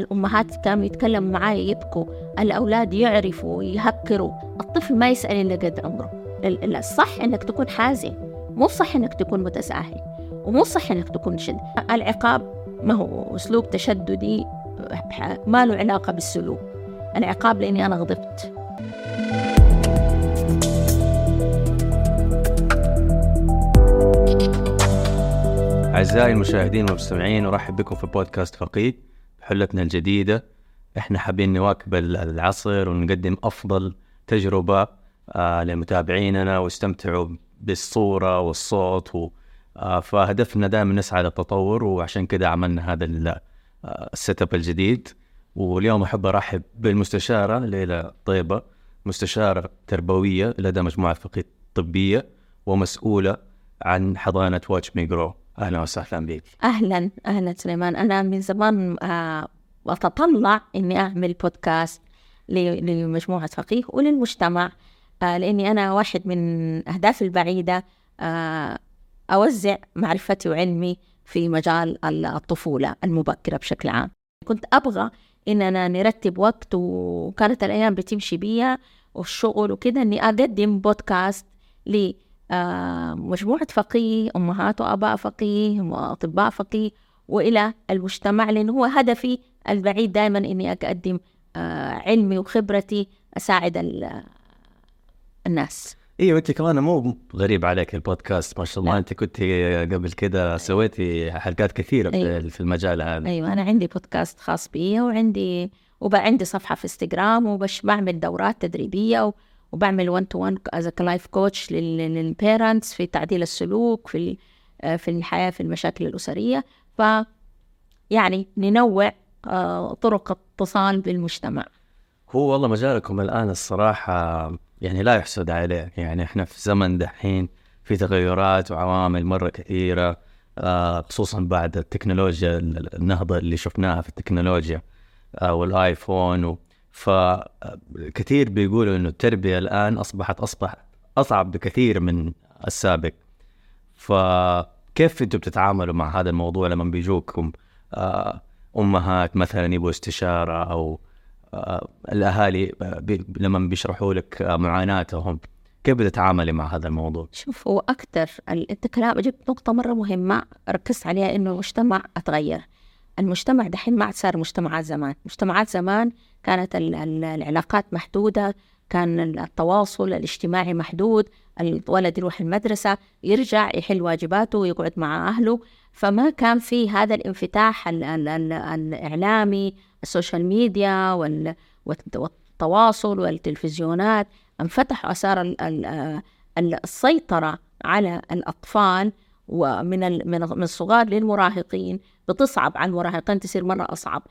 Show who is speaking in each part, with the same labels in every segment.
Speaker 1: الأمهات كانوا يتكلموا معايا يبكوا الأولاد يعرفوا يهكروا. الطفل ما يسأل إلا قد عمره. الصح إنك تكون حازم. مو صح إنك تكون متساهل. ومو صح إنك تكون شد. العقاب ما هو أسلوب تشددي ما له علاقة بالسلوك. العقاب لأني أنا غضبت.
Speaker 2: أعزائي المشاهدين والمستمعين أرحب بكم في بودكاست فقيه. حلقتنا الجديدة. إحنا حابين نواكب العصر ونقدم أفضل تجربة آه لمتابعيننا واستمتعوا بالصورة والصوت و آه فهدفنا دائما نسعى للتطور وعشان كده عملنا هذا آه، ال setup الجديد. واليوم أحب أرحب بالمستشارة ليلى طيبة مستشارة تربوية لدى مجموعة فقيه الطبية ومسؤولة عن حضانة Watch Me Grow أهلا وسهلا بك.
Speaker 1: أهلا أهلا سليمان. أنا من زمان آه أتطلع إني أعمل بودكاست لمجموعة فقيه وللمجتمع. آه لأني أنا واحد من اهدافي البعيدة آه أوزع معرفتي وعلمي في مجال الطفولة المبكرة بشكل عام. كنت أبغى إننا نرتب وقت وكانت الأيام بتمشي بيها والشغل وكده إني أقدم بودكاست آه، مجموعة فقيه أمهات وآباء فقيه وأطباء فقيه وإلى المجتمع لأنه هو هدفي البعيد دائما إني أقدم آه، علمي وخبرتي أساعد الناس
Speaker 2: إيوه أنت كمان مو غريب عليك البودكاست ما شاء الله لا. أنت كنت قبل كده سويتي حلقات كثيرة أيوة. في المجال هذا
Speaker 1: إيوه أنا عندي بودكاست خاص بي وعندي وبقى عندي صفحة في انستغرام وبش بعمل دورات تدريبية وبعمل 1 to 1 as life coach لل parents في تعديل السلوك في آه، في الحياة في المشاكل الأسرية. ف يعني ننوع آه، طرق اتصال بالمجتمع.
Speaker 2: هو والله مجالكم الآن الصراحة يعني لا يحسد عليه. يعني إحنا في زمن دحين في تغيرات وعوامل مرة كثيرة آه، خصوصا بعد التكنولوجيا النهضة اللي شفناها في التكنولوجيا والآيفون فكثير بيقولوا إنه التربية الآن أصبحت أصبح أصعب بكثير من السابق. فكيف أنتم بتتعاملوا مع هذا الموضوع لما بيجوكم؟ آه، أمهات مثلا يبغوا استشارة أو آه، الأهالي لما بيشرحوا لك معاناتهم كيف بتتعاملي مع هذا الموضوع؟
Speaker 1: شوف هو أكثر أنت كلام جبت نقطة مرة مهمة ركزت عليها إنه المجتمع أتغير. المجتمع دحين ما عاد صار مجتمعات زمان. مجتمعات زمان كانت العلاقات محدودة كان التواصل الاجتماعي محدود الولد يروح المدرسة يرجع يحل واجباته ويقعد مع أهله. فما كان في هذا الانفتاح الإعلامي السوشيال ميديا والتواصل والتلفزيونات. انفتحوا أثار السيطرة على الأطفال. ومن من الصغار للمراهقين بتصعب على المراهقين تصير مرة أصعب.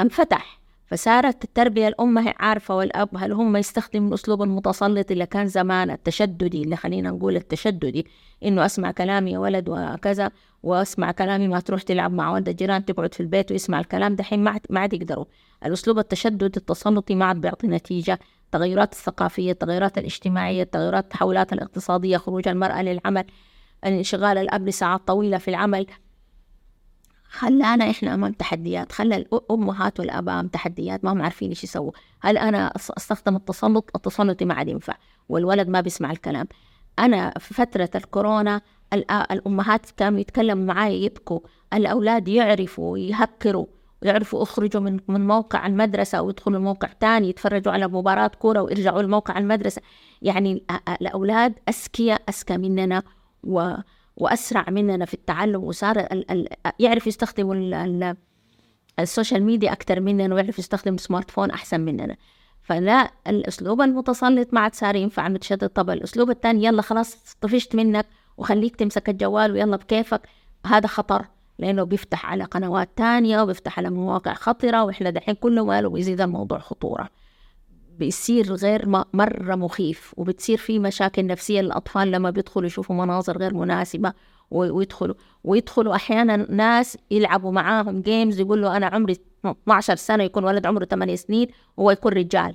Speaker 1: انفتح. فصارت التربية الأم هي عارفة والأب هل هم يستخدموا الأسلوب المتسلط اللي كان زمان التشددي اللي خلينا نقول التشددي إنه أسمع كلامي يا ولد وكذا وأسمع كلامي ما تروح تلعب مع ولد الجيران تقعد في البيت ويسمع الكلام دحين ما ما عاد يقدروا. الأسلوب التشدد التسلطي ما عاد بيعطي نتيجة. التغيرات الثقافية التغيرات الاجتماعية التغيرات التحولات الاقتصادية خروج المرأة للعمل انشغال الأب لساعات طويلة في العمل. خلانا إحنا أمام تحديات خلى الامهات والأباء أمام تحديات ما هم عارفين إيش يسووا. هل أنا أستخدم التسلط التسلطي ما عاد ينفع والولد ما بيسمع الكلام. أنا في فترة الكورونا الأمهات كانوا يتكلموا معي يبكوا. الأولاد يعرفوا يهكروا ويعرفوا يخرجوا من من موقع المدرسة ويدخلوا موقع تاني يتفرجوا على مباراة كورة ويرجعوا لموقع المدرسة. يعني الأولاد أذكياء أذكى مننا. و وأسرع مننا في التعلم وصار ال ال يعرف يستخدم ال ال ال social media أكثر مننا ويعرف يستخدم ال smart phone أحسن مننا. فلا الأسلوب المتسلط ما عاد صار ينفع متشدد طب الأسلوب الثاني يلا خلاص طفشت منك وخليك تمسك الجوال ويلا بكيفك. هذا خطر لأنه بيفتح على قنوات تانية وبيفتح على مواقع خطرة وإحنا دحين كل ما بيزيد الموضوع خطورة. بيصير غير مرة مخيف وبتصير في مشاكل نفسية للأطفال لما بيدخلوا يشوفوا مناظر غير مناسبة ويدخلوا ويدخلوا أحيانا ناس يلعبوا معاهم جيمز يقول له أنا عمري 12 سنة يكون ولد عمره 8 سنين وهو يكون رجال.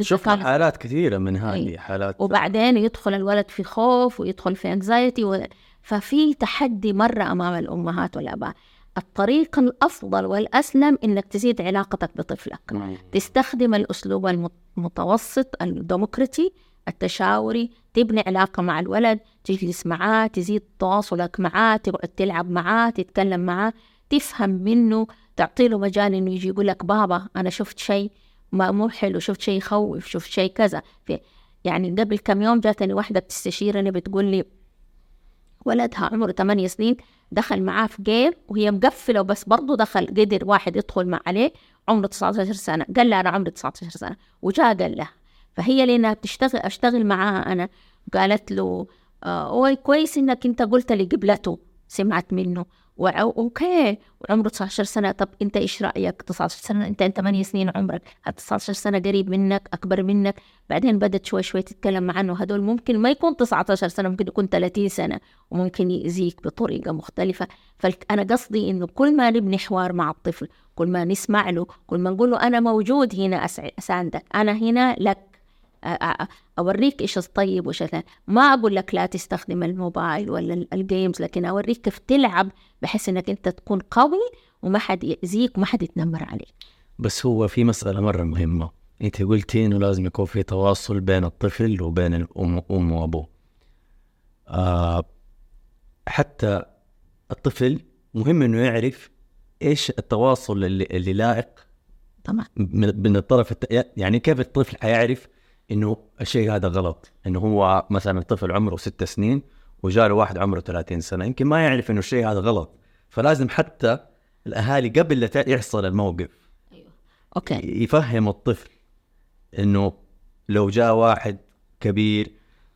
Speaker 2: شفنا حالات كثيرة من هذه إيه. حالات
Speaker 1: وبعدين يدخل الولد في خوف ويدخل في انكزايتي و... ففي تحدي مرة أمام الأمهات والآباء. الطريق الأفضل والأسلم إنك تزيد علاقتك بطفلك. تستخدم الأسلوب المتوسط الديمقراطي التشاوري تبني علاقة مع الولد تجلس معاه تزيد تواصلك معاه تقعد تلعب معاه تتكلم معاه تفهم منه تعطي له مجال إنه يجي يقول لك بابا أنا شفت شيء ما مو حلو شفت شيء يخوف شفت شيء كذا. يعني قبل كم يوم جاتني واحدة بتستشيرني بتقول لي ولدها عمره 8 سنين دخل معاه في game وهي مقفلة وبس برضه دخل قدر واحد يدخل مع عليه عمره 19 سنة. قال لها أنا عمري 19 سنة. وجاء قال لها فهي لأنها بتشتغل أشتغل معاها أنا؟ قالت له آه كويس إنك أنت قلت لي قبلته سمعت منه. okay. وعمره 19 سنة. طب أنت إيش رأيك؟ 19 سنة أنت أنت 8 سنين عمرك؟ 19 سنة قريب منك أكبر منك؟ بعدين بدت شوي شوي تتكلم عنه. هدول ممكن ما يكون 19 سنة ممكن يكون 30 سنة وممكن يأذيك بطريقة مختلفة. فانا قصدي إنه كل ما نبني حوار مع الطفل كل ما نسمع له كل ما نقول له أنا موجود هنا أساندك أنا هنا لك. أوريك إيش الطيب وإيش ما أقول لك لا تستخدم الموبايل ولا الجيمز لكن أوريك كيف تلعب بحيث إنك أنت تكون قوي وما حد يأذيك وما حد يتنمر عليك.
Speaker 2: بس هو في مسألة مرة مهمة. أنت قلتي انه لازم يكون في تواصل بين الطفل وبين الام ام وأبوه. آه حتى الطفل مهم إنه يعرف إيش التواصل اللي, اللي لائق
Speaker 1: طبعا
Speaker 2: من الطرف الت... يعني كيف الطفل حيعرف إنه الشيء هذا غلط. إنه هو مثلا الطفل عمره ست سنين وجاء له واحد عمره 30 سنة يمكن ما يعرف إنه الشيء هذا غلط. فلازم حتى الأهالي قبل لا يحصل الموقف
Speaker 1: أيوه. okay.
Speaker 2: يفهم الطفل إنه لو جاء واحد كبير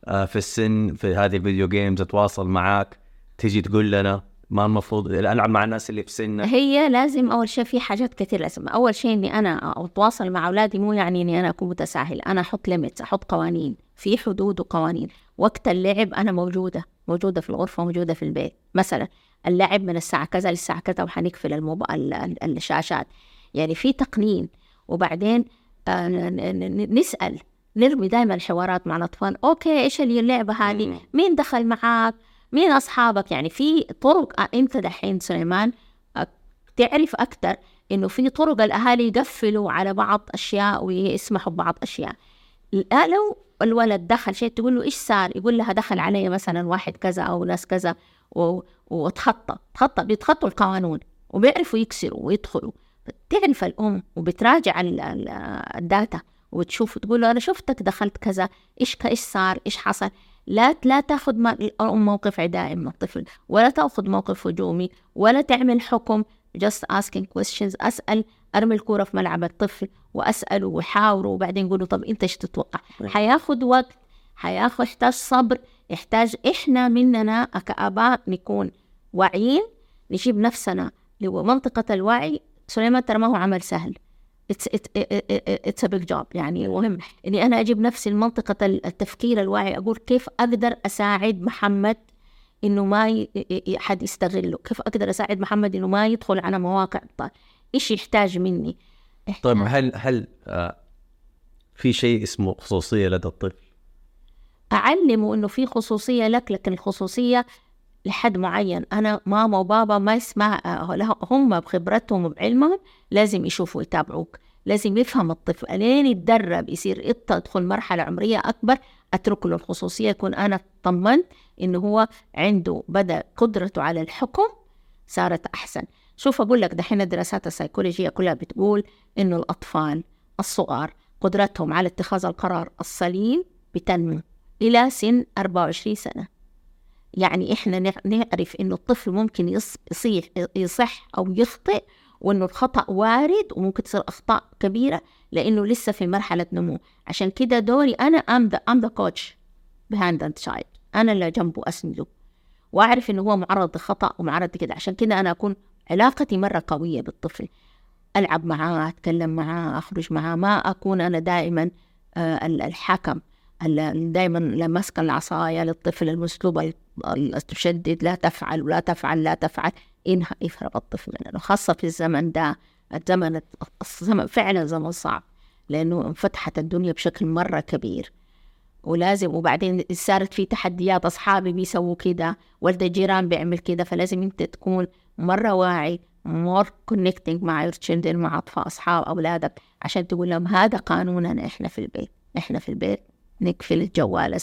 Speaker 2: آه، في السن في هذه ال video games تواصل معاك تيجي تقول لنا ما المفروض العب مع الناس اللي في سنك.
Speaker 1: هي لازم أول شيء في حاجات كثير لازم. أول شيء إني أنا أتواصل مع أولادي مو يعني إني أنا أكون متساهل. أنا أحط limits أحط قوانين. في حدود وقوانين. وقت اللعب أنا موجودة موجودة في الغرفة موجودة في البيت. مثلا اللعب من الساعة كذا للساعة كذا وحنقفل الموبايل الشاشات. يعني في تقنين. وبعدين آه، نسأل. نرمي دائما حوارات مع الأطفال. أوكي إيش اللعبة هذه؟ مين دخل معاك؟ مين أصحابك؟ يعني في طرق أنت دحين سليمان تعرف أكثر إنه في طرق الأهالي يقفلوا على بعض أشياء ويسمحوا ببعض أشياء. لو الولد دخل شيء تقول له إيش صار؟ يقول لها دخل علي مثلا واحد كذا أو ناس كذا و... وتخطى تخطى بيتخطوا القانون وبيعرفوا يكسروا ويدخلوا. تعرف الأم وبتراجع الداتا وتشوف تقول له أنا شفتك دخلت كذا إيش إيش صار؟ إيش حصل؟ لا لا تاخذ موقف عدائي من الطفل ولا تأخذ موقف هجومي ولا تعمل حكم just asking questions أسأل أرمي الكورة في ملعب الطفل وأسأله وحاوره وبعدين أقول له طب أنت إيش تتوقع نعم. حياخذ وقت حياخذ يحتاج صبر يحتاج إحنا مننا كآباء نكون واعيين نجيب نفسنا لمنطقه الوعي سليمان ترى ما هو عمل سهل it's it's a big job يعني مهم. إني أنا أجيب نفسي لمنطقة التفكير الواعي أقول كيف أقدر أساعد محمد إنه ما ي... حد يستغله؟ كيف أقدر أساعد محمد إنه ما يدخل على مواقع؟ طيب إيش يحتاج مني؟
Speaker 2: طيب هل هل آه في شيء اسمه خصوصية لدى الطفل؟
Speaker 1: أعلمه إنه في خصوصية لك لكن الخصوصية لحد معين. أنا ماما وبابا ما يسمع هم بخبرتهم وبعلمهم لازم يشوفوا يتابعوك لازم يفهم الطفل. لين يتدرب يصير يدخل مرحلة عمرية أكبر أترك له الخصوصية يكون أنا طمنت إنه هو عنده بدأ قدرته على الحكم صارت أحسن. شوف أقول لك دحين الدراسات السيكولوجية كلها بتقول إنه الأطفال الصغار قدرتهم على اتخاذ القرار السليم بتنمو إلى سن 24 سنة. يعني إحنا نعرف إنه الطفل ممكن يصيح يصح أو يخطئ وإنه الخطأ وارد وممكن تصير أخطاء كبيرة لأنه لسه في مرحلة نمو. عشان كده دوري أنا أم ذا أم ذا كوتش behind the child. أنا اللي جنبه أسنده. وأعرف إنه هو معرض لخطأ ومعرض كده عشان كده أنا أكون علاقتي مرة قوية بالطفل. ألعب معاه أتكلم معاه أخرج معاه. ما أكون أنا دائما آه، الحكم. دائما ماسكة العصاية للطفل المسلوب تشدد لا تفعل ولا تفعل لا تفعل. إنها يفرغ الطفل منه خاصة في الزمن ده. الزمن الزمن فعلا زمن صعب لأنه انفتحت الدنيا بشكل مرة كبير. ولازم وبعدين صارت في تحديات أصحابي بيسووا كده ولد الجيران بيعمل كده فلازم أنت تكون مرة واعي more connecting مع children مع أطفال أصحاب أولادك عشان تقول لهم هذا قانوننا إحنا في البيت إحنا في البيت. نقفل الجوال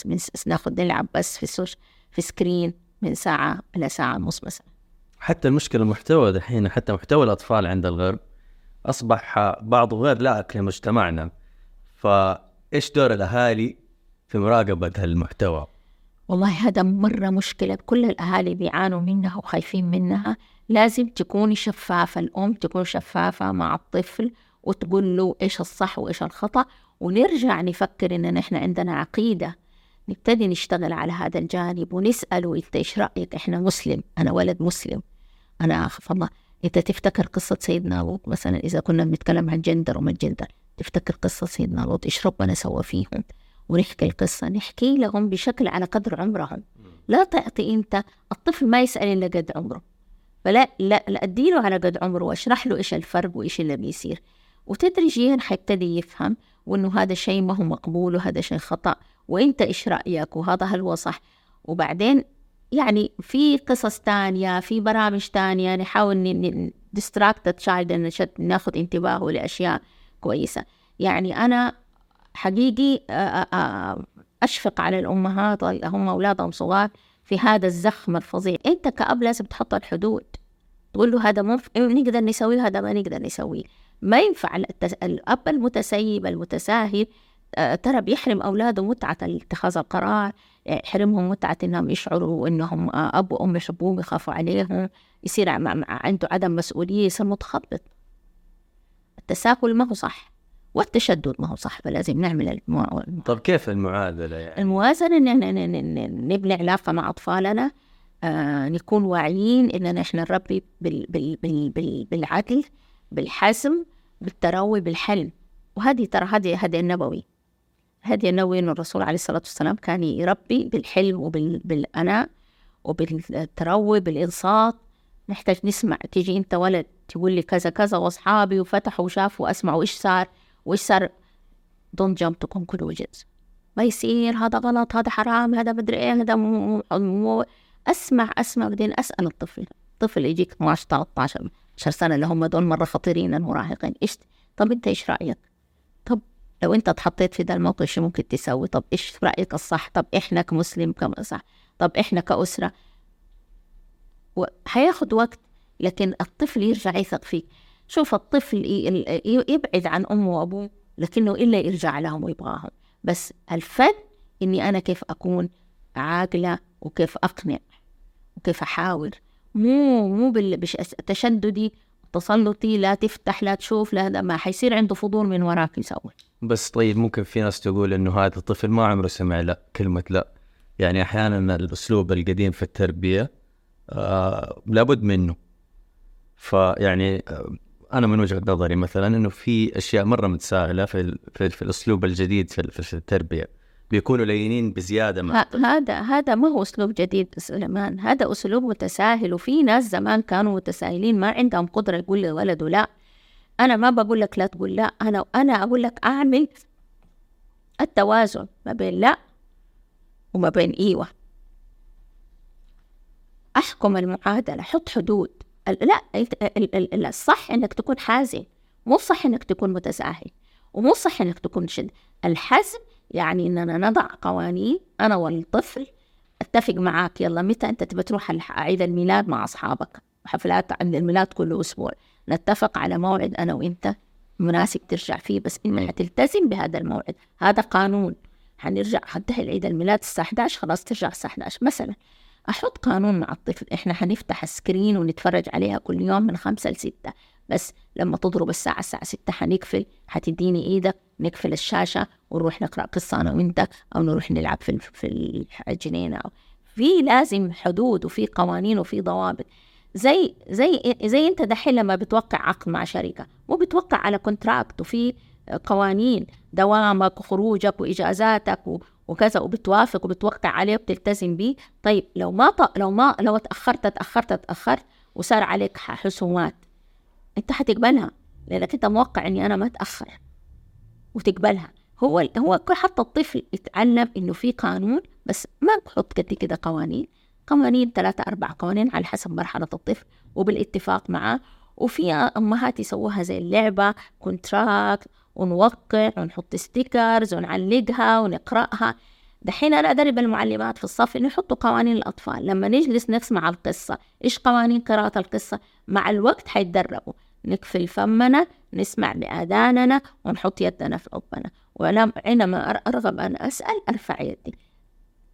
Speaker 1: ناخذ نلعب بس في السوش في screen من ساعة إلى ساعة ونص مثلا.
Speaker 2: حتى المشكلة المحتوى دحين حتى محتوى الأطفال عند الغرب أصبح بعضه غير لائق لمجتمعنا. فإيش دور الأهالي في مراقبة هالمحتوى؟
Speaker 1: والله هذا مرة مشكلة. كل الأهالي بيعانوا منها وخايفين منها. لازم تكون شفافة. الأم تكون شفافة مع الطفل وتقول له إيش الصح وإيش الخطأ ونرجع نفكر إن إحنا عندنا عقيدة. نبتدي نشتغل على هذا الجانب ونسأله أنت إيش رأيك؟ إحنا مسلم أنا ولد مسلم. أنا أخاف الله أنت تفتكر قصة سيدنا لوط؟ مثلا إذا كنا بنتكلم عن جندر وما جندر تفتكر قصة سيدنا لوط؟ إيش ربنا سوى فيهم؟ ونحكي القصة نحكي لهم بشكل على قدر عمرهم. لا تعطي أنت الطفل ما يسأل إلا قد عمره. فلا لا, لا أديله على قد عمره وأشرح له إيش الفرق وإيش اللي بيصير. وتدريجيا حيبتدي يفهم وإنه هذا شيء ما هو مقبول وهذا شيء خطأ. وإنت إيش رأيك؟ وهذا هل هو صح؟ وبعدين يعني في قصص تانية في برامج تانية نحاول distract child ناخذ انتباهه لأشياء كويسة. يعني أنا حقيقي أشفق على الأمهات اللي هم أولادهم صغار في هذا الزخم الفظيع. أنت كأب لازم تحط الحدود تقول له هذا مو نقدر نسويه هذا ما نقدر نسويه. ما ينفع الأب المتسيب المتساهل ترى بيحرم أولاده متعة اتخاذ القرار يحرمهم متعة إنهم يشعروا إنهم أب وأم يحبوهم يخافوا عليهم يصير عنده عدم مسؤولية يصير متخبط التساهل ما هو صح والتشدد ما هو صح فلازم نعمل الموازنة
Speaker 2: طب كيف المعادلة يعني؟
Speaker 1: الموازنة إن نبني علاقة مع أطفالنا آه نكون واعيين إننا إحنا نربي بال بال بال بال بالعدل بالحزم بالتروي بالحلم. وهذه ترى هذه هدي النبوي. هدي النبوي إنه الرسول عليه الصلاة والسلام كان يربي بالحلم وبالأناء وبالتروي بالإنصات. نحتاج نسمع تيجي أنت ولد تقول لي كذا كذا وأصحابي وفتحوا وشافوا وأسمعوا إيش صار وإيش صار. Don't jump to conclusions. ما يصير هذا غلط هذا حرام هذا مدري إيه هذا مو مو أسمع أسمع بعدين أسأل الطفل. الطفل يجيك 12 13 سنة اللي هم دول مرة خطيرين المراهقين إيش طب أنت إيش رأيك؟ طب لو أنت اتحطيت في ذا الموقف شو ممكن تسوي؟ طب إيش رأيك الصح؟ طب إحنا كمسلم كم صح؟ طب إحنا كأسرة حياخد وقت لكن الطفل يرجع يثق فيك شوف الطفل يبعد عن أمه وأبوه لكنه إلا يرجع لهم ويبغاهم بس الفن إني أنا كيف أكون عاقلة وكيف أقنع وكيف أحاور مو مو بالتشددي تسلطي لا تفتح لا تشوف لا ما حيصير عنده فضول من وراك يسوي.
Speaker 2: بس طيب ممكن في ناس تقول إنه هذا الطفل ما عمره سمع لا كلمة لا. يعني أحيانا الأسلوب القديم في التربية آه لابد منه. فيعني آه أنا من وجهة نظري مثلا إنه في أشياء مرة متساهلة في في, في الأسلوب الجديد في, في التربية. بيكونوا لينين بزيادة
Speaker 1: مع هذا هذا ما هو أسلوب جديد سليمان. هذا أسلوب متساهل وفي ناس زمان كانوا متساهلين ما عندهم قدرة يقول لولده لا. أنا ما بقول لك لا تقول لا. أنا أنا أقول لك أعمل التوازن ما بين لا وما بين إيوه. أحكم المعادلة حط حدود. لا الصح إنك تكون حازم مو صح إنك تكون متساهل ومو صح إنك تكون شد. الحزم يعني اننا نضع قوانين. أنا والطفل أتفق معاك. يلا متى أنت تبى تروح عيد الميلاد مع أصحابك؟ حفلات عيد الميلاد كل أسبوع. نتفق على موعد أنا وأنت مناسب ترجع فيه. بس إنك حتلتزم بهذا الموعد. هذا قانون. حنرجع حنتهي العيد الميلاد الساعة 11 خلاص ترجع الساعة 11 مثلا. أحط قانون مع الطفل. إحنا حنفتح السكرين ونتفرج عليها كل يوم من خمسة لستة. بس لما تضرب الساعة الساعة ستة حنقفل حتديني إيدك نقفل الشاشة ونروح نقرأ قصة أنا وأنت أو نروح نلعب في في الجنينة أو. في لازم حدود وفي قوانين وفي ضوابط. زي زي زي أنت دحين لما بتوقع عقد مع شركة. مو بتوقع على كونتراكت وفي قوانين دوامك وخروجك وإجازاتك وكذا وبتوافق وبتوقع عليه وبتلتزم بيه. طيب لو ما ط... لو ما لو تاخرت تاخرت تاخرت وصار عليك حسومات انت حتقبلها لأنك انت موقع اني أنا ما اتأخر. وتقبلها. هو هو حتى الطفل يتعلم إنه في قانون بس ما نحط قد كده قوانين. قوانين ثلاثة أربع قوانين على حسب مرحلة الطفل وبالاتفاق معه وفي أمهات يسووها زي اللعبة contract ونوقع ونحط stickers ونعلقها ونقرأها. دحين أنا أدرب المعلمات في الصف إنه يحطوا قوانين الأطفال. لما نجلس نسمع القصة إيش قوانين قراءة القصة؟ مع الوقت حيتدربوا. نقفل فمنا نسمع بآذاننا ونحط يدنا في عقبنا. وأنا حينما أرغب أن أسأل أرفع يدي.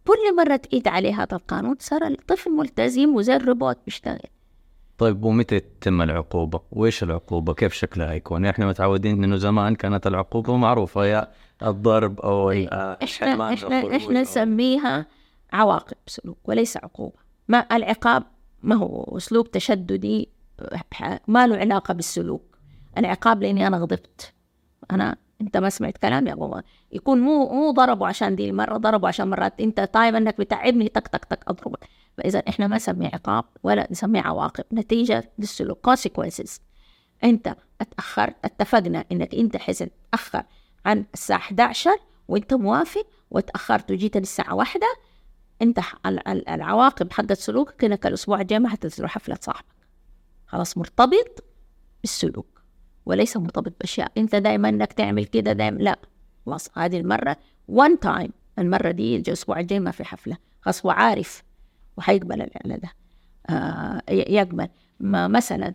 Speaker 1: كل مرة تقيد عليه هذا القانون صار الطفل ملتزم وزي الروبوت بيشتغل
Speaker 2: طيب ومتى تتم العقوبة؟ وإيش العقوبة؟ كيف شكلها يكون؟ إحنا متعودين إنه زمان كانت العقوبة معروفة يا الضرب أو
Speaker 1: إيه. إحنا إحنا إحنا نسميها عواقب سلوك وليس عقوبة ما العقاب ما هو أسلوب تشددي ما له علاقة بالسلوك العقاب لأني أنا غضبت أنا أنت ما سمعت كلامي يا بابا يكون مو مو ضربوا عشان دي المرة ضربوا عشان مرات أنت طايب إنك بتعبني تك تك تك أضربك فإذا إحنا ما نسميه عقاب ولا نسميه عواقب نتيجة للسلوك. consequences. أنت اتاخرت اتفقنا إنك أنت حزت تأخر عن الساعة 11 وأنت موافق وتأخرت وجيت للساعة واحدة أنت العواقب حقت سلوكك انك الأسبوع الجاي ما حتنزلوا حفلة صاحبك خلاص مرتبط بالسلوك وليس مرتبط بأشياء. أنت دائما إنك تعمل كده دائما لا. خلاص هذه المرة وان تايم المرة دي الأسبوع الجاي ما في حفلة. خلاص هو عارف وحيقبل الإعلان ده. آه يقبل ما مثلا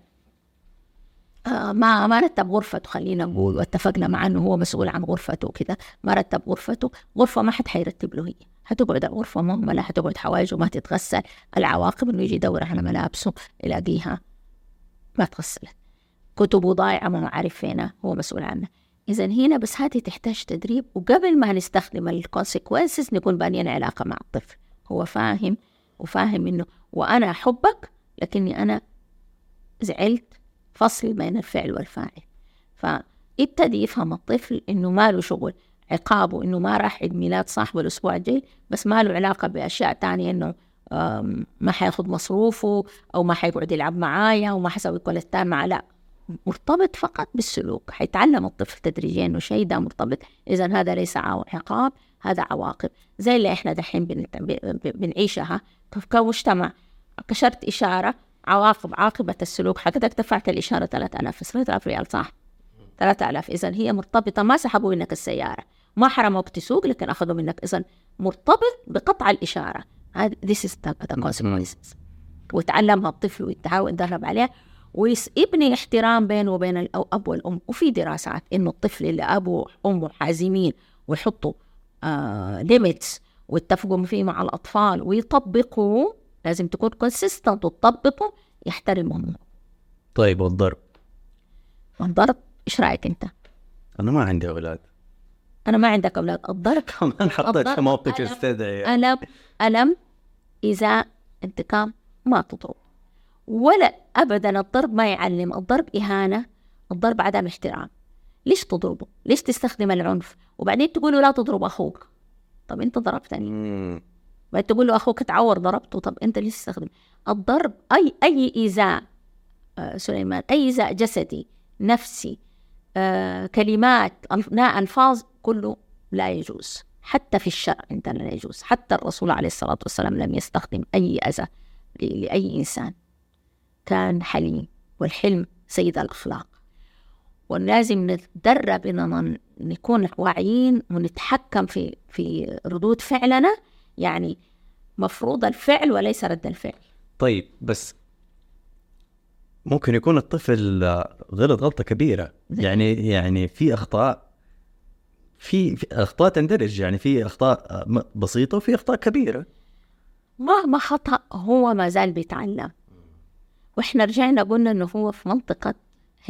Speaker 1: آه ما ما رتب غرفته خلينا نقول واتفقنا معاه إنه هو مسؤول عن غرفته وكذا ما رتب غرفته غرفة ما حد حيرتب له هي. حتقعد الغرفة مهملة حتقعد حوايجه ما تتغسل. العواقب إنه يجي يدور على ملابسه يلاقيها ما تغسلت. كتبه ضايعة ما عارف فينا هو مسؤول عنها إذا هنا بس هذه تحتاج تدريب وقبل ما نستخدم الكونسيكونسز نكون بانيين علاقة مع الطفل. هو فاهم وفاهم إنه وأنا أحبك لكني أنا زعلت فصل بين الفعل والفاعل. فابتدي يفهم الطفل إنه ما له شغل عقابه إنه ما راح عيد ميلاد صاحبه الأسبوع الجاي بس ما له علاقة بأشياء تانية إنه ما حياخد مصروفه أو ما حيقعد يلعب معايا وما حسوي كل معاه لا. مرتبط فقط بالسلوك. حيتعلم الطفل تدريجيا إنه شيء ده مرتبط. اذا هذا ليس عقاب هذا عواقب. زي اللي إحنا دحين بنعيشها. كمجتمع كشرت إشارة عواقب عاقبة السلوك حقتك دفعت الإشارة 3000 3000 ريال صح؟ 3000 إذا هي مرتبطة ما سحبوا منك السيارة. ما حرموك تسوق لكن أخذوا منك. إذا مرتبط بقطع الإشارة. هذا this is the, consequences. وتعلمها الطفل ويتدرب عليها. ويبني احترام بينه وبين الأب والأم. وفي دراسات إنه الطفل اللي أبوه وأمه حازمين ويحطوا limits ويتفقوا فيه مع الأطفال ويطبقوا لازم تكون consistent وتطبقوا يحترمهم.
Speaker 2: طيب والضرب؟
Speaker 1: الضرب إيش رأيك أنت؟
Speaker 2: أنا ما عندي أولاد.
Speaker 1: أنا ما عندك أولاد. الضرب
Speaker 2: كمان حطيت في موقف يستدعي
Speaker 1: الم الم إذا انتقام ما تضرب ولا أبدا الضرب ما يعلم. الضرب إهانة. الضرب عدم احترام. ليش تضربه؟ ليش تستخدم العنف؟ وبعدين تقول لا تضرب أخوك. طب أنت ضربتني بعدين تقول له أخوك تعور ضربته. طب أنت ليش تستخدم؟ الضرب أي أي إيذاء آه سليمان أي إيذاء جسدي نفسي آه كلمات ألفاظ كله لا يجوز. حتى في الشرع عندنا لا يجوز. حتى الرسول عليه الصلاة والسلام لم يستخدم أي أذى لأي إنسان. كان حليم والحلم سيد الأخلاق. ولازم نتدرب إننا نكون واعيين ونتحكم في في ردود فعلنا. يعني مفروض الفعل وليس رد الفعل.
Speaker 2: طيب بس ممكن يكون الطفل غلط غلطة كبيرة. يعني يعني في أخطاء في, في أخطاء تندرج. يعني في أخطاء بسيطة وفي أخطاء كبيرة.
Speaker 1: مهما خطأ هو ما زال بيتعلم. وإحنا رجعنا قلنا إنه هو في منطقة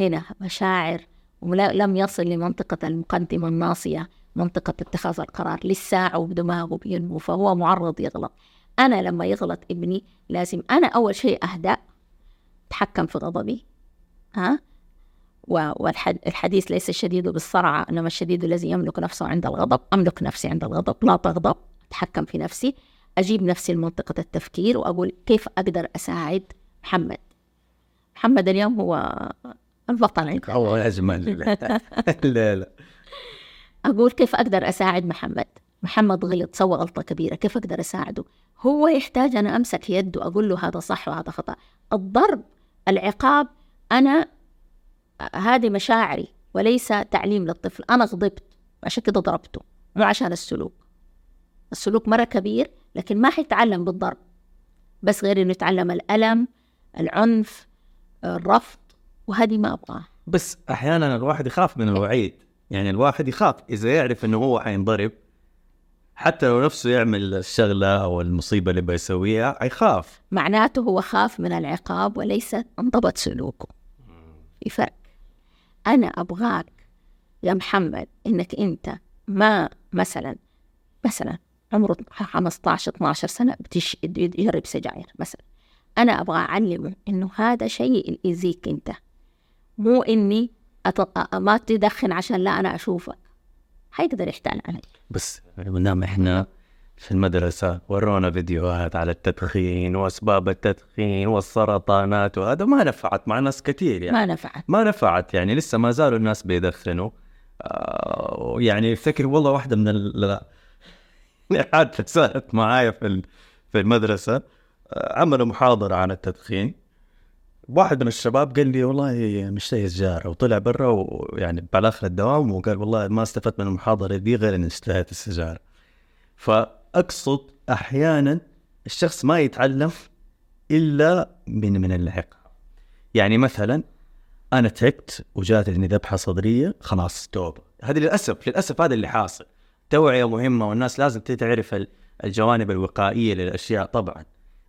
Speaker 1: هنا مشاعر ولم يصل لمنطقة المقدمة الناصية منطقة اتخاذ القرار لساعة ودماغه بينمو فهو معرض يغلط. أنا لما يغلط ابني لازم أنا أول شيء أهدأ أتحكم في غضبي ها؟ والحديث ليس الشديد بالصرعة إنما الشديد الذي يملك نفسه عند الغضب. أملك نفسي عند الغضب لا تغضب أتحكم في نفسي. أجيب نفسي لمنطقة التفكير وأقول كيف أقدر أساعد محمد؟ محمد اليوم هو البطل. عندنا
Speaker 2: هو أجمل لا لا.
Speaker 1: أقول كيف أقدر أساعد محمد؟ محمد غلط سوى غلطة كبيرة. كيف أقدر أساعده؟ هو يحتاج أنا أمسك يده أقول له هذا صح وهذا خطأ. الضرب العقاب أنا هذه مشاعري وليس تعليم للطفل. أنا غضبت عشان كده ضربته. مو عشان السلوك. السلوك مرة كبير لكن ما حيتعلم بالضرب. بس غير إنه يتعلم الألم العنف الرفض. وهذه ما أبغاه.
Speaker 2: بس أحيانا الواحد يخاف من الوعيد. يعني الواحد يخاف إذا يعرف إنه هو حينضرب. حتى لو نفسه يعمل الشغلة أو المصيبة اللي بيسويها حيخاف.
Speaker 1: معناته هو خاف من العقاب وليس انضبط سلوكه. في فرق أنا أبغاك يا محمد إنك أنت ما مثلا مثلا عمره 15 12 سنة بتش يجرب سجاير مثلا. أنا أبغى أعلمه إنه هذا شيء يأذيك أنت. مو إني أط... ما تدخن عشان لا أنا أشوفك. حيقدر يحتال علي
Speaker 2: بس مدام إحنا في المدرسة ورونا فيديوهات على التدخين وأسباب التدخين والسرطانات وهذا ما نفعت مع ناس كثير يعني.
Speaker 1: ما نفعت.
Speaker 2: ما نفعت يعني لسه ما زالوا الناس بيدخنوا. آه يعني أفتكر والله واحدة من ال حادثة صارت معايا في في المدرسة آه عملوا محاضرة عن التدخين. واحد من الشباب قال لي والله مشتهي سجارة وطلع برا ويعني بعد آخر الدوام وقال والله ما استفدت من المحاضرة دي غير إني اشتهيت السجارة. فأقصد أحيانا الشخص ما يتعلم إلا من من العقاب يعني مثلا أنا تعبت وجاتني ذبحة صدرية خلاص توبة هذا للأسف للأسف هذا اللي حاصل. توعية مهمة والناس لازم تعرف ال- الجوانب الوقائية للأشياء طبعا.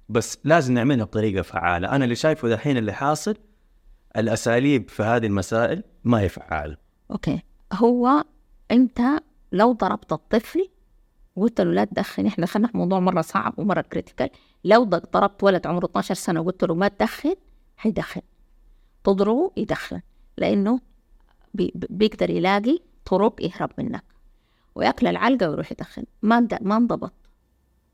Speaker 2: بس لازم نعملها بطريقة فعالة. أنا اللي شايفه دحين اللي حاصل الأساليب في هذه المسائل ما هي فعالة.
Speaker 1: okay. هو أنت لو ضربت الطفل وقلت له لا تدخن إحنا دخلنا في موضوع مرة صعب ومرة critical لو ضربت ولد عمره 12 سنة وقلت له ما تدخن حيدخن. تضربه يدخن. لأنه بي بي- بيقدر يلاقي طرق يهرب منك. ويأكل العلقة ويروح يدخن. ما ما انضبط.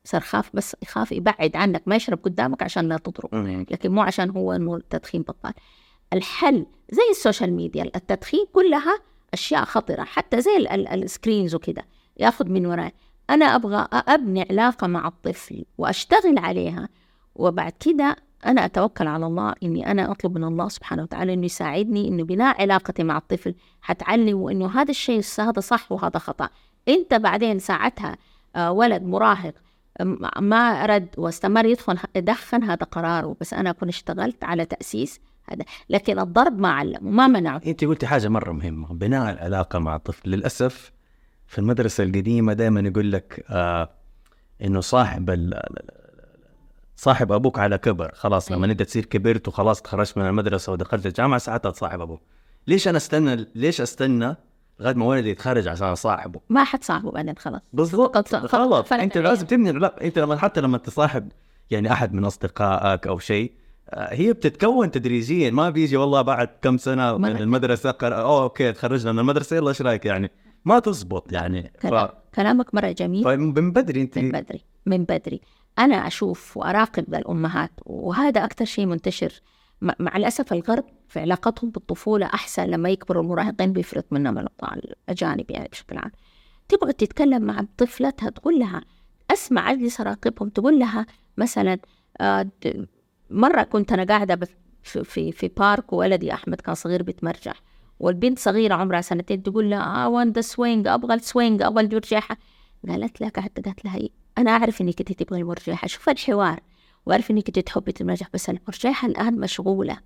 Speaker 1: صار خاف بس يخاف يبعد عنك ما يشرب قدامك عشان لا تضرب لكن مو عشان هو انه التدخين بطال. الحل زي ال social media التدخين كلها أشياء خطرة. حتى زي ال- ال- ال screens وكده ياخذ من وراي. أنا أبغى أبني علاقة مع الطفل وأشتغل عليها وبعد كده أنا أتوكل على الله إني أنا أطلب من الله سبحانه وتعالى إنه يساعدني إنه بناء علاقتي مع الطفل حتعلمه انه هذا الشيء هذا صح وهذا خطأ. أنت بعدين ساعتها آه، ولد مراهق ما رد واستمر يدخل يدخن هذا قراره بس أنا أكون اشتغلت على تأسيس هذا. لكن الضرب ما علمه ما منعه.
Speaker 2: أنت قلتي حاجة مرة مهمة بناء العلاقة مع الطفل. للأسف في المدرسة القديمة دائما يقول لك آه إنه صاحب ال صاحب أبوك على كبر. خلاص لما
Speaker 1: أيوة.
Speaker 2: أنت تصير كبرت وخلاص تخرجت من المدرسة ودخلت الجامعة ساعتها تصاحب أبوك. ليش أنا استنى ليش أستنى لغاية ما ولدي يتخرج عشان أصاحبه.
Speaker 1: ما حد صاحبه بعدين خلاص.
Speaker 2: بالضبط غلط أنت
Speaker 1: عليها.
Speaker 2: لازم تبني العلاقة. أنت لما حتى لما تصاحب يعني أحد من أصدقائك أو شيء آه، هي بتتكون تدريجيا. ما بيجي والله بعد كم سنة من. المدرسة قر... أوه أوكي تخرجنا من المدرسة يلا إيش رأيك يعني؟ ما تزبط يعني. ف...
Speaker 1: كلام. كلامك مرة جميل.
Speaker 2: فمن بدري أنت
Speaker 1: من بدري من بدري. أنا أشوف وأراقب الأمهات وهذا أكثر شيء منتشر. مع الأسف الغرب علاقتهم بالطفولة أحسن لما يكبروا المراهقين بيفرط منهم الأبطال الأجانب يعني بشكل عام تبغى تتكلم مع طفلتها تقول لها أسمع أجلس أراقبهم تقول لها مثلا آه، مرة كنت أنا قاعدة في, في, في بارك وولدي أحمد كان صغير بيتمرجح والبنت صغيرة عمرها سنتين تقول لها I want the swing أبغى السوينج أبغى المرجحة قالت لها قعدت قالت لها؟ أنا أعرف إنك أنت تبغي المرجحة شوف الحوار وأعرف إنك أنت تحبي المرجح بس المرجحة الآن مشغولة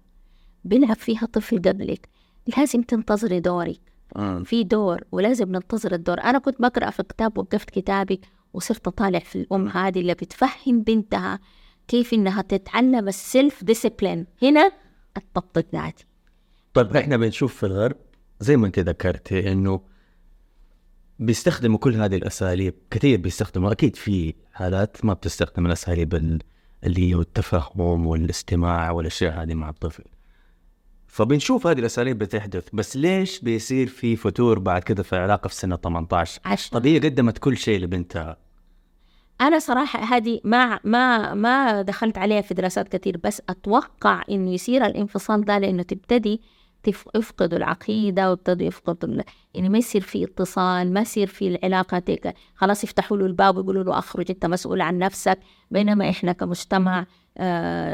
Speaker 1: بيلعب فيها طفل قبلك. لازم تنتظري دورك
Speaker 2: آه.
Speaker 1: في دور ولازم ننتظر الدور. أنا كنت بقرأ في كتاب وقفت كتابي وصرت أطالع في الأم هذه اللي بتفهم بنتها كيف إنها تتعلم السيلف ديسيبلين هنا الضبط الذاتي
Speaker 2: طيب إحنا بنشوف في الغرب زي ما أنت ذكرتي إنه بيستخدموا كل هذه الأساليب كثير بيستخدموا. أكيد في حالات ما بتستخدم الأساليب ال- اللي هي التفهم والإستماع والأشياء هذه مع الطفل. فبنشوف هذه الأساليب بتحدث بس ليش بيصير في فتور بعد كده في العلاقه في سنة 18
Speaker 1: عشان
Speaker 2: طب هي قدمت كل شيء لبنتها.
Speaker 1: أنا صراحة هذه ما ما ما دخلت عليها في دراسات كثير بس أتوقع إنه يصير الانفصال ده لأنه تبتدي يفقدوا العقيدة وابتدوا يفقدوا يعني ما يصير في اتصال ما يصير في العلاقة تلك. خلاص يفتحوا له الباب ويقولوا له أخرج أنت مسؤول عن نفسك بينما إحنا كمجتمع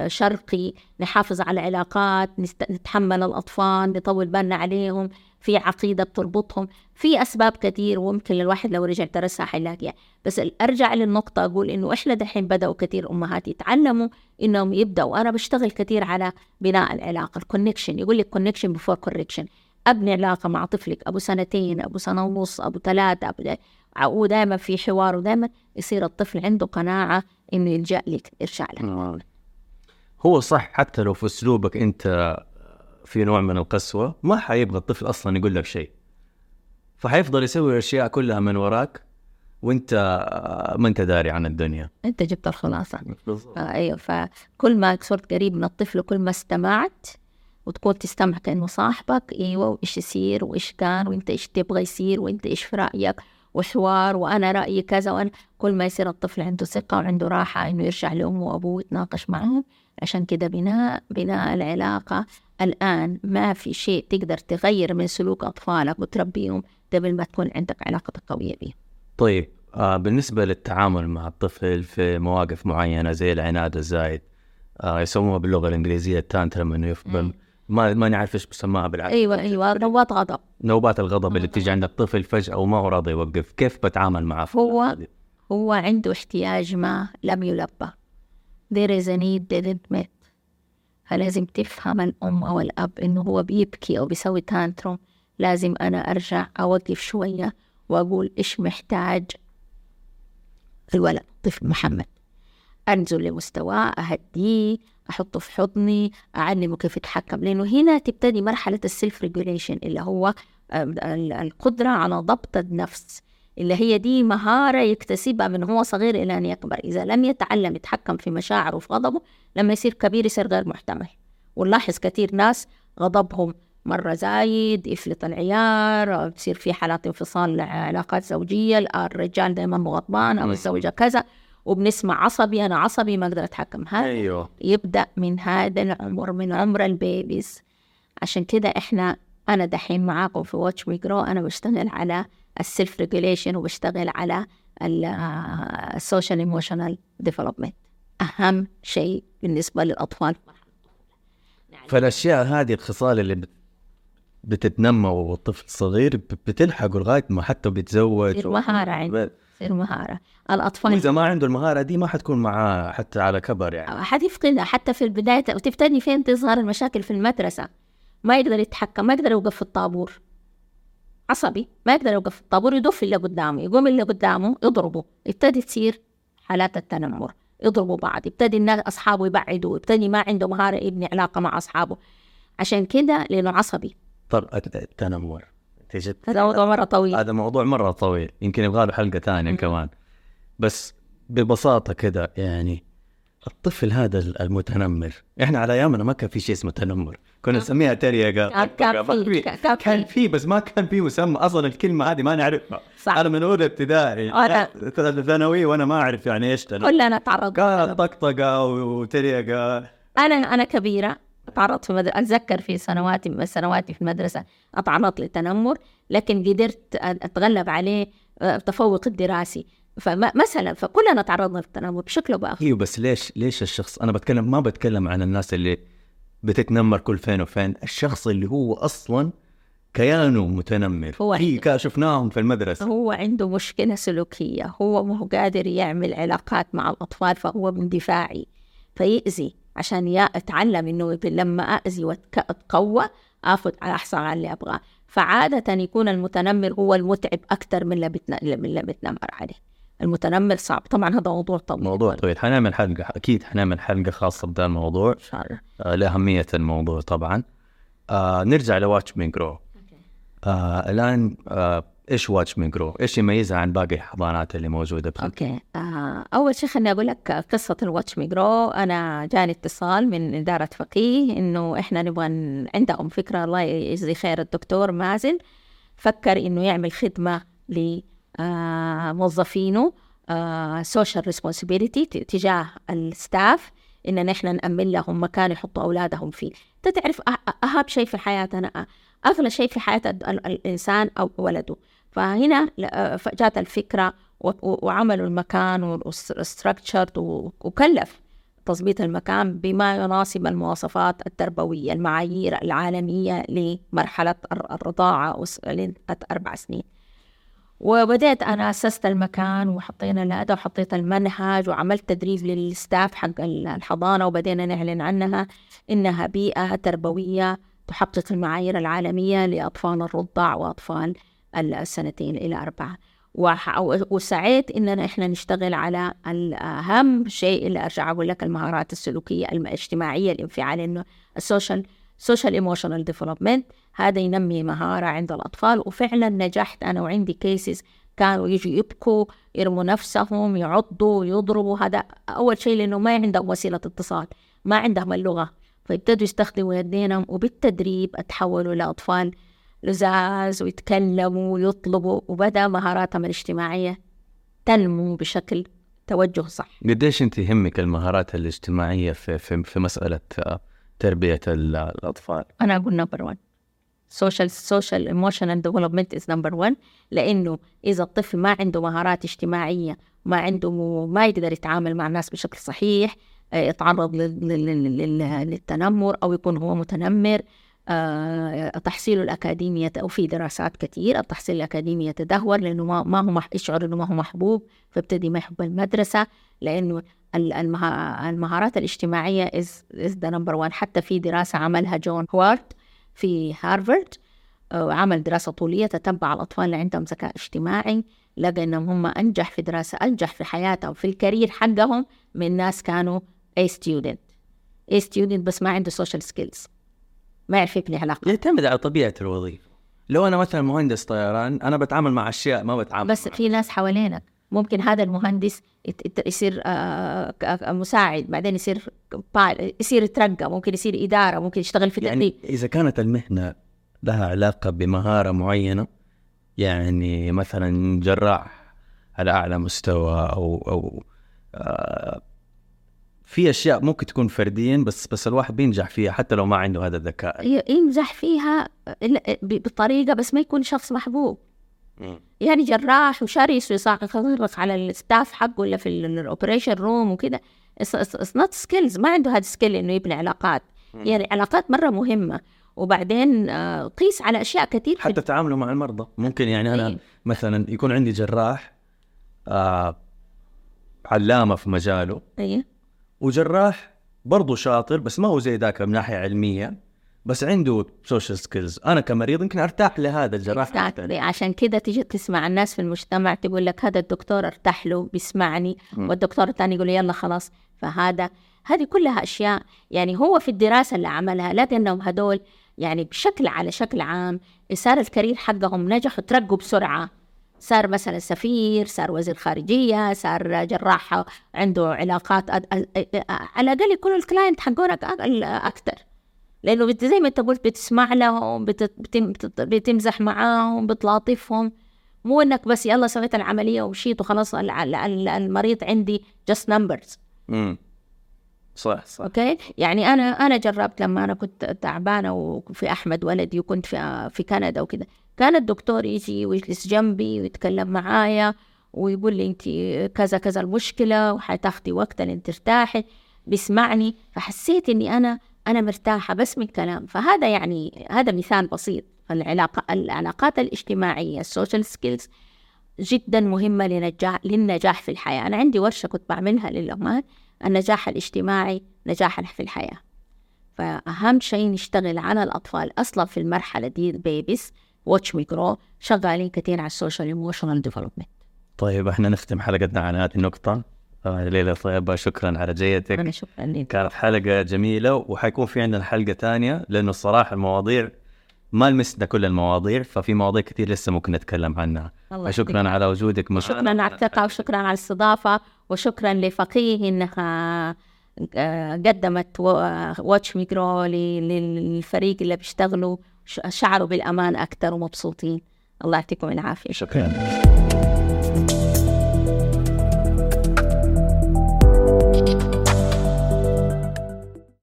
Speaker 1: شرقي نحافظ على علاقات نست- نتحمل الأطفال نطول بالنا عليهم في عقيدة بتربطهم في أسباب كتير وممكن الواحد لو رجع درسها حيلاقيها. بس أرجع للنقطة أقول إنه إحنا دحين بدأوا كتير أمهات يتعلموا إنهم يبدأوا. أنا بشتغل كتير على بناء العلاقة ال connection يقول لك connection before correction أبني علاقة مع طفلك أبو سنتين أبو سنة ونص أبو ثلاثة أبو دا- ودائما في حوار ودائما يصير الطفل عنده قناعة إنه يلجأ لك يرجع لك.
Speaker 2: هو صح حتى لو في أسلوبك أنت في نوع من القسوة ما حيبغى الطفل أصلا يقول لك شيء. فحيفضل يسوي الأشياء كلها من وراك وأنت ما أنت داري عن الدنيا.
Speaker 1: أنت جبت الخلاصة. آه أيوه فكل ما صرت قريب من الطفل كل ما استمعت وتكون تستمع كانه صاحبك أيوه وإيش يصير وإيش كان وأنت إيش تبغى يصير وأنت إيش في رأيك. وحوار وأنا رأيي كذا وأنا كل ما يصير الطفل عنده ثقة وعنده راحة إنه يرجع لأمه وأبوه يتناقش معهم عشان كده بناء بناء العلاقة الآن ما في شيء تقدر تغير من سلوك أطفالك وتربيهم قبل ما تكون عندك علاقتك قوية بهم
Speaker 2: طيب آه بالنسبة للتعامل مع الطفل في مواقف معينة زي العناد الزايد آه يسموها باللغة الإنجليزية التانترم إنه يفضل ما ما نعرف إيش بسماها بالعربي
Speaker 1: أيوه أيوه نوبات غضب.
Speaker 2: نوبات الغضب اللي تيجي عند الطفل فجأة وما هو راضي يوقف. كيف بتعامل معه
Speaker 1: هو-؟ هو عنده احتياج ما لم يلبى. There is a need didn't met فلازم تفهم الأم أو الأب إنه هو بيبكي أو بيسوي tantrum لازم أنا أرجع أوقف شوية وأقول إيش محتاج الولد طفل محمد. أنزل لمستواه أهديه أحطه في حضني أعلمه كيف يتحكم لأنه هنا تبتدي مرحلة ال self regulation اللي هو ال- القدرة على ضبط النفس اللي هي دي مهارة يكتسبها من هو صغير إلى أن يكبر. إذا لم يتعلم يتحكم في مشاعره وفي غضبه لما يصير كبير يصير غير محتمل. ونلاحظ كثير ناس غضبهم مرة زايد يفلت العيار تصير في حالات انفصال علاقات زوجية الرجال دائما غضبان أو. الزوجة كذا. وبنسمع عصبي أنا عصبي ما أقدر أتحكم. هذا
Speaker 2: أيوه.
Speaker 1: يبدأ من هذا العمر من عمر البيبيز. عشان كده إحنا أنا دحين معاكم في Watch Me Grow أنا بشتغل على ال self regulation وبشتغل على ال social emotional development أهم شيء بالنسبة للأطفال.
Speaker 2: فالأشياء هذه الخصال اللي بت- بتتنمى والطفل صغير ب- بتلحقه لغاية ما حتى بيتزوج.
Speaker 1: تصير مهارة مهاره الأطفال
Speaker 2: وإذا ما عنده المهارة دي ما حتكون معاه حتى على كبر يعني.
Speaker 1: حتفقدها حتى في البداية. وتبتدي فين تظهر المشاكل في المدرسة. ما يقدر يتحكم ما يقدر يوقف في الطابور. عصبي ما يقدر يوقف في الطابور يدف اللي قدامه يقوم اللي قدامه يضربه. يبتدي تصير حالات التنمر. يضربوا بعض يبتدي الناس أصحابه يبعدوا يبتدي ما عنده مهارة يبني علاقة مع أصحابه. عشان كده لأنه عصبي.
Speaker 2: طر التنمر. أنت جد-
Speaker 1: هذا موضوع مرة طويل.
Speaker 2: هذا موضوع مرة طويل. يمكن يبغى له حلقة
Speaker 1: ثانية.
Speaker 2: كمان. بس ببساطة كده يعني الطفل هذا المتنمر. إحنا على أيامنا ما كان في شيء اسمه تنمر. كنا نسميها تريقه
Speaker 1: كان في
Speaker 2: بس ما كان في مسمى. أصلا الكلمة هذه ما نعرفها.
Speaker 1: صح.
Speaker 2: أنا من أولى ابتدائي.
Speaker 1: أنا-
Speaker 2: ثانوي وأنا ما أعرف يعني إيش تنمر.
Speaker 1: كلنا تعرضنا
Speaker 2: كانت طقطقة وتريقه
Speaker 1: أنا أنا كبيرة. تعرضت في مدرسة أتذكر في سنواتي من سنواتي في المدرسة أتعرضت للتنمر لكن قدرت أتغلب عليه آه، التفوق الدراسي. فمثلا فكلنا تعرضنا للتنمر بشكل أو بآخر.
Speaker 2: أيوه بس ليش ليش الشخص أنا بتكلم ما بتكلم عن الناس اللي بتتنمر كل فين وفين. الشخص اللي هو أصلا كيانه متنمر.
Speaker 1: هو
Speaker 2: في كا- شفناهم في المدرسة.
Speaker 1: هو عنده مشكلة سلوكية. هو ما هو قادر يعمل علاقات مع الأطفال فهو اندفاعي فيأذي. عشان يا أتعلم إنه لما أأذي وأتقوى آخذ أحصل على اللي أبغاه. فعادة يكون المتنمر هو المتعب أكثر من اللي بتن... من اللي بتنمر عليه. المتنمر صعب. طبعا هذا موضوع طويل.
Speaker 2: موضوع طويل. حنعمل حلقة أكيد حنعمل حلقة خاصة بهذا الموضوع
Speaker 1: إن شاء الله.
Speaker 2: آه لأهمية الموضوع طبعا. آه نرجع ل Watch Me Grow آه الآن آه إيش Watch Me Grow؟ إيش يميزها عن باقي الحضانات اللي موجودة بخ...
Speaker 1: okay. آه أول شيء خليني أقول لك قصة ال Watch Me Grow أنا جاني اتصال من إدارة فقيه إنه إحنا نبغى عندهم فكرة الله يجزي خير الدكتور مازن. فكر إنه يعمل خدمة لموظفينه social responsibility تجاه ال staff إن نحن نأمن لهم مكان يحطوا أولادهم فيه. أنت تعرف اهم شيء في حياتنا؟ أغلى شيء في حياة الإنسان أو ولده. فهنا جات الفكرة وعملوا المكان وال structure وكلف تظبيط المكان بما يناسب المواصفات التربوية المعايير العالمية لمرحلة الرضاعة أربع سنين. وبدأت أنا أسست المكان وحطينا الأداة وحطيت المنهج وعملت تدريب للستاف حق الحضانة وبدينا نعلن عنها إنها بيئة تربوية تحقق المعايير العالمية لأطفال الرضع وأطفال السنتين إلى أربعة. وسعيت إننا إحنا نشتغل على الأهم شيء اللي أرجع أقول لك المهارات السلوكية الاجتماعية الانفعال إنه ال social social emotional development هذا ينمي مهارة عند الأطفال. وفعلا نجحت أنا وعندي cases كانوا يجوا يبكوا يرموا نفسهم يعضوا يضربوا. هذا أول شيء لأنه ما عندهم وسيلة اتصال ما عندهم اللغة. فابتدوا يستخدموا يدينهم. وبالتدريب أتحولوا لأطفال لزاز ويتكلموا ويطلبوا وبدأ مهاراتهم الاجتماعية تنمو بشكل توجه صح.
Speaker 2: قديش انت يهمك المهارات الاجتماعية في, في, في مسألة تربية الأطفال؟
Speaker 1: أنا أقول نمبر 1 social social emotional development is number one. لأنه إذا الطفل ما عنده مهارات اجتماعية ما عنده ما يقدر يتعامل مع الناس بشكل صحيح آه، يتعرض للتنمر أو يكون هو متنمر تحصيله الأكاديمي وفي دراسات كثير التحصيل الأكاديمي يتدهور لأنه ما, هو يشعر أنه ما هو محبوب فابتدي ما يحب المدرسة لأنه المهارات الاجتماعية is, is the number one. حتى في دراسة عملها جون هوارد في هارفارد آه، عمل دراسة طولية تتبع الأطفال اللي عندهم ذكاء اجتماعي لقى إنهم هم أنجح في دراسة أنجح في حياتهم في الكارير حقهم من ناس كانوا A student. A student بس ما عنده social skills. ما يعرف يبني علاقة.
Speaker 2: يعتمد على طبيعة الوظيفة. لو أنا مثلا مهندس طيران أنا بتعامل مع أشياء ما بتعامل
Speaker 1: بس في ناس حوالينك. ممكن هذا المهندس يصير آه، مساعد بعدين يصير يصير يترقى ممكن يصير إدارة ممكن يشتغل في
Speaker 2: يعني إذا كانت المهنة لها علاقة بمهارة معينة يعني مثلا جراح على أعلى مستوى أو أو آه في أشياء ممكن تكون فرديا بس بس الواحد بينجح فيها حتى لو ما عنده هذا الذكاء.
Speaker 1: ينجح فيها بطريقة بس ما يكون شخص محبوب. يعني جراح وشرس ويصعق على ال staff حقه ولا في ال operation room وكذا it's not skills ما عنده هذا ال skill إنه يبني علاقات. يعني علاقات مرة مهمة. وبعدين آه، قيس على أشياء كثير
Speaker 2: حتى تعامله مع المرضى. ممكن يعني أنا إيه. مثلا يكون عندي جراح آه علامة في مجاله.
Speaker 1: إيه.
Speaker 2: وجراح برضه شاطر بس ما هو زي ذاك من ناحية علمية بس عنده social skills أنا كمريض يمكن أرتاح لهذا الجراح
Speaker 1: عشان كذا تيجي تسمع الناس في المجتمع تقول لك هذا الدكتور ارتاح له بيسمعني. م. والدكتور الثاني يقول يلا خلاص. فهذا هذه كلها أشياء يعني هو في الدراسة اللي عملها لقى إنهم هدول يعني بشكل على شكل عام صار ال career حقهم نجحوا ترقوا بسرعة. صار مثلا سفير صار وزير خارجية صار جراح عنده علاقات على الأقل يكون ال client حقونك أكثر لأنه زي ما أنت قلت بتسمع لهم بتمزح معاهم بتلاطفهم. مو إنك بس يلا سويت العملية ومشيت وخلاص المريض عندي numbers.
Speaker 2: امم صح صح.
Speaker 1: okay؟ يعني أنا أنا جربت لما أنا كنت تعبانة وفي أحمد ولدي وكنت في في كندا وكذا كان الدكتور يجي ويجلس جنبي ويتكلم معايا ويقول لي انت كذا كذا المشكلة وحتاخدي وقت ان ترتاحي. بيسمعني فحسيت إني أنا أنا مرتاحة بس من كلام فهذا يعني هذا مثال بسيط. العلاقة العلاقات الاجتماعية ال social skills جدا مهمة لنجاح للنجاح في الحياة. أنا عندي ورشة كنت بعملها للأمهات. النجاح الاجتماعي نجاح في الحياة. فأهم شيء نشتغل على الأطفال أصلا في المرحلة دي ال babies watch me grow شغالين كثير على ال social emotional development
Speaker 2: طيب إحنا نختم حلقتنا على هذه النقطة. آه ليلى طيبة شكرا على جيتك
Speaker 1: أنا شكرا لك
Speaker 2: كانت حلقة جميلة وحيكون في عندنا حلقة ثانية لأنه الصراحة المواضيع ما لمسنا كل المواضيع ففي مواضيع كثير لسه ممكن نتكلم عنها. شكرا على وجودك
Speaker 1: معنا شكرا على الثقة وشكرا على الاستضافة وشكرا لفقيه إنها آه، قدمت واتش ميكرو للفريق اللي بيشتغلوا. شعروا بالأمان أكثر ومبسوطين. الله يعطيكم العافية.
Speaker 2: شكرا.